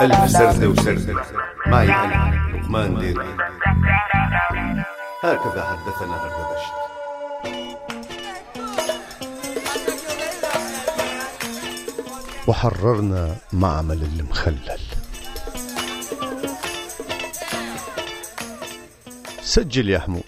ألف سردة وسردة معي أنا لقمان ديري هكذا حدثنا هردبشت وحررنا معمل المخلل. سجل يا حمود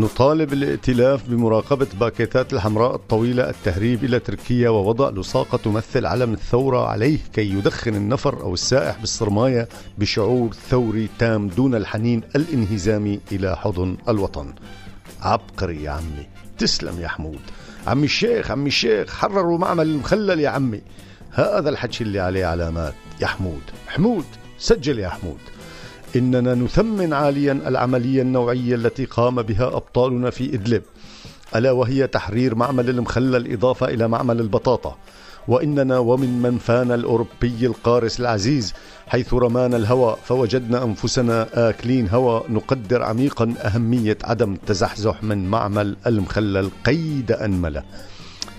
نطالب الائتلاف بمراقبة باكيتات الحمراء الطويلة التهريب إلى تركيا ووضع لصاقة تمثل علم الثورة عليه كي يدخن النفر أو السائح بالصرماية بشعور ثوري تام دون الحنين الانهزامي إلى حضن الوطن. عبقري يا عمي. تسلم يا حمود. عمي الشيخ عمي الشيخ حرروا معمل المخلل يا عمي. هذا الحكي اللي عليه علامات يا حمود. حمود سجل يا حمود. إننا نثمن عاليا العملية النوعية التي قام بها أبطالنا في إدلب. ألا وهي تحرير معمل المخلل اضافه إلى معمل البطاطا. وإننا ومن منفانا الأوروبي القارس العزيز حيث رمانا الهوى فوجدنا أنفسنا آكلين هوى نقدر عميقا أهمية عدم التزحزح من معمل المخلل قيد أنمله.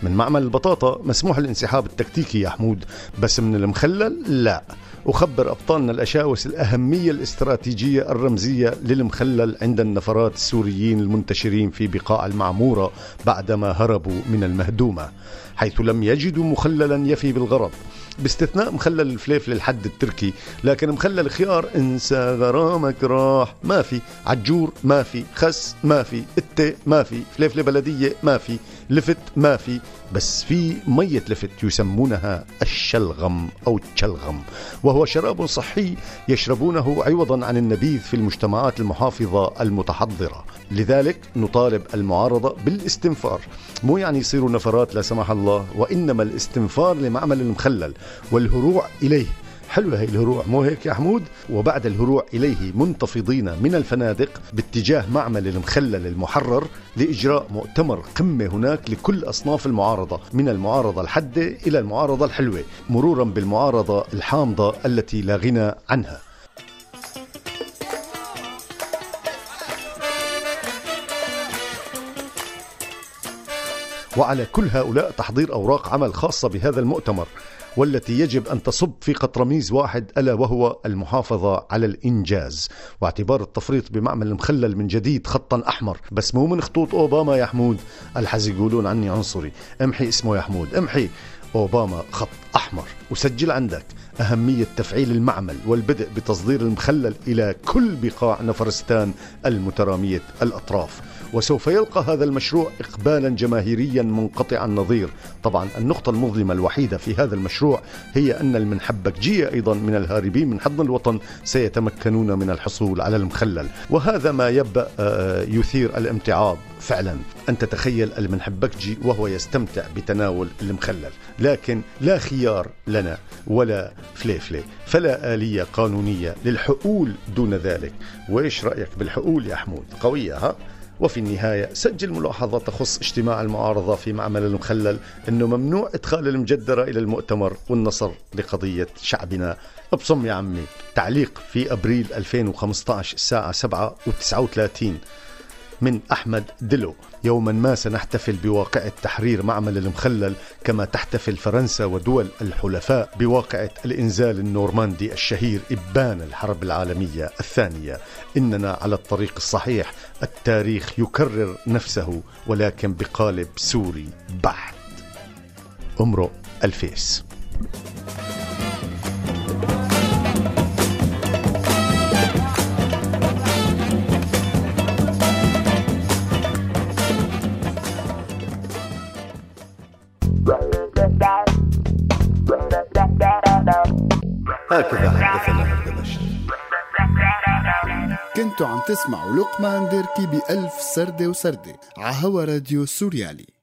من معمل البطاطا مسموح الانسحاب التكتيكي يا حمود. بس من المخلل لا. أخبر أبطالنا الأشاوس الأهمية الاستراتيجية الرمزية للمخلل عند النفرات السوريين المنتشرين في بقاع المعمورة بعدما هربوا من المهدومة حيث لم يجدوا مخللا يفي بالغرض. باستثناء مخلل الفليف للحد التركي لكن مخلل خيار انسى غرامك راح. ما في عجور ما في خس ما في التي ما في فليفلة بلدية ما في لفت ما في بس في مية لفت يسمونها الشلغم أو الشلغم وهو شراب صحي يشربونه عوضا عن النبيذ في المجتمعات المحافظة المتحضرة. لذلك نطالب المعارضة بالاستنفار. مو يعني يصيروا نفرات لا سمح الله وإنما الاستنفار لمعمل المخلل والهروع إليه. حلوة هي الهروع مو هيك يا حمود؟ وبعد الهروع إليه منتفضين من الفنادق باتجاه معمل المخلل المحرر لإجراء مؤتمر قمة هناك لكل أصناف المعارضة من المعارضة الحادة إلى المعارضة الحلوة مرورا بالمعارضة الحامضة التي لا غنى عنها. وعلى كل هؤلاء تحضير أوراق عمل خاصة بهذا المؤتمر والتي يجب أن تصب في قطرميز واحد ألا وهو المحافظة على الإنجاز. واعتبار التفريط بمعمل المخلل من جديد خطا أحمر. بس مو من خطوط أوباما يا حمود. الحز يقولون عني عنصري. امحي اسمه يا حمود. امحي. أوباما خط أحمر. وسجل عندك أهمية تفعيل المعمل والبدء بتصدير المخلل إلى كل بقاع نفرستان المترامية الأطراف. وسوف يلقى هذا المشروع إقبالا جماهيريا منقطع النظير. طبعا النقطة المظلمة الوحيدة في هذا المشروع هي أن المنحبكجية أيضا من الهاربين من حضن الوطن سيتمكنون من الحصول على المخلل. وهذا ما يبدأ آه، يثير الامتعاض فعلا. أن تتخيل المنحبكجي وهو يستمتع بتناول المخلل. لكن لا خيار لنا ولا فليفلي فلا آلية قانونية للحقول دون ذلك. وإيش رأيك بالحقول يا حمود؟ قوية ها؟ وفي النهاية سجل ملاحظة تخص اجتماع المعارضة في معمل المخلل أنه ممنوع إدخال المجدرة إلى المؤتمر والنصر لقضية شعبنا. ابصم يا عمي تعليق في أبريل 2015 الساعة 7 و39 من أحمد دلو. يوما ما سنحتفل بواقعة تحرير معمل المخلل كما تحتفل فرنسا ودول الحلفاء بواقعة الإنزال النورماندي الشهير إبان الحرب العالمية الثانية. إننا على الطريق الصحيح. التاريخ يكرر نفسه ولكن بقالب سوري بحت امرؤ الفيس. هكذا حدثنا هردبشت كنتوا عم تسمعوا لقمان ديركي بألف سردة وسردة عهوا راديو سوريالي.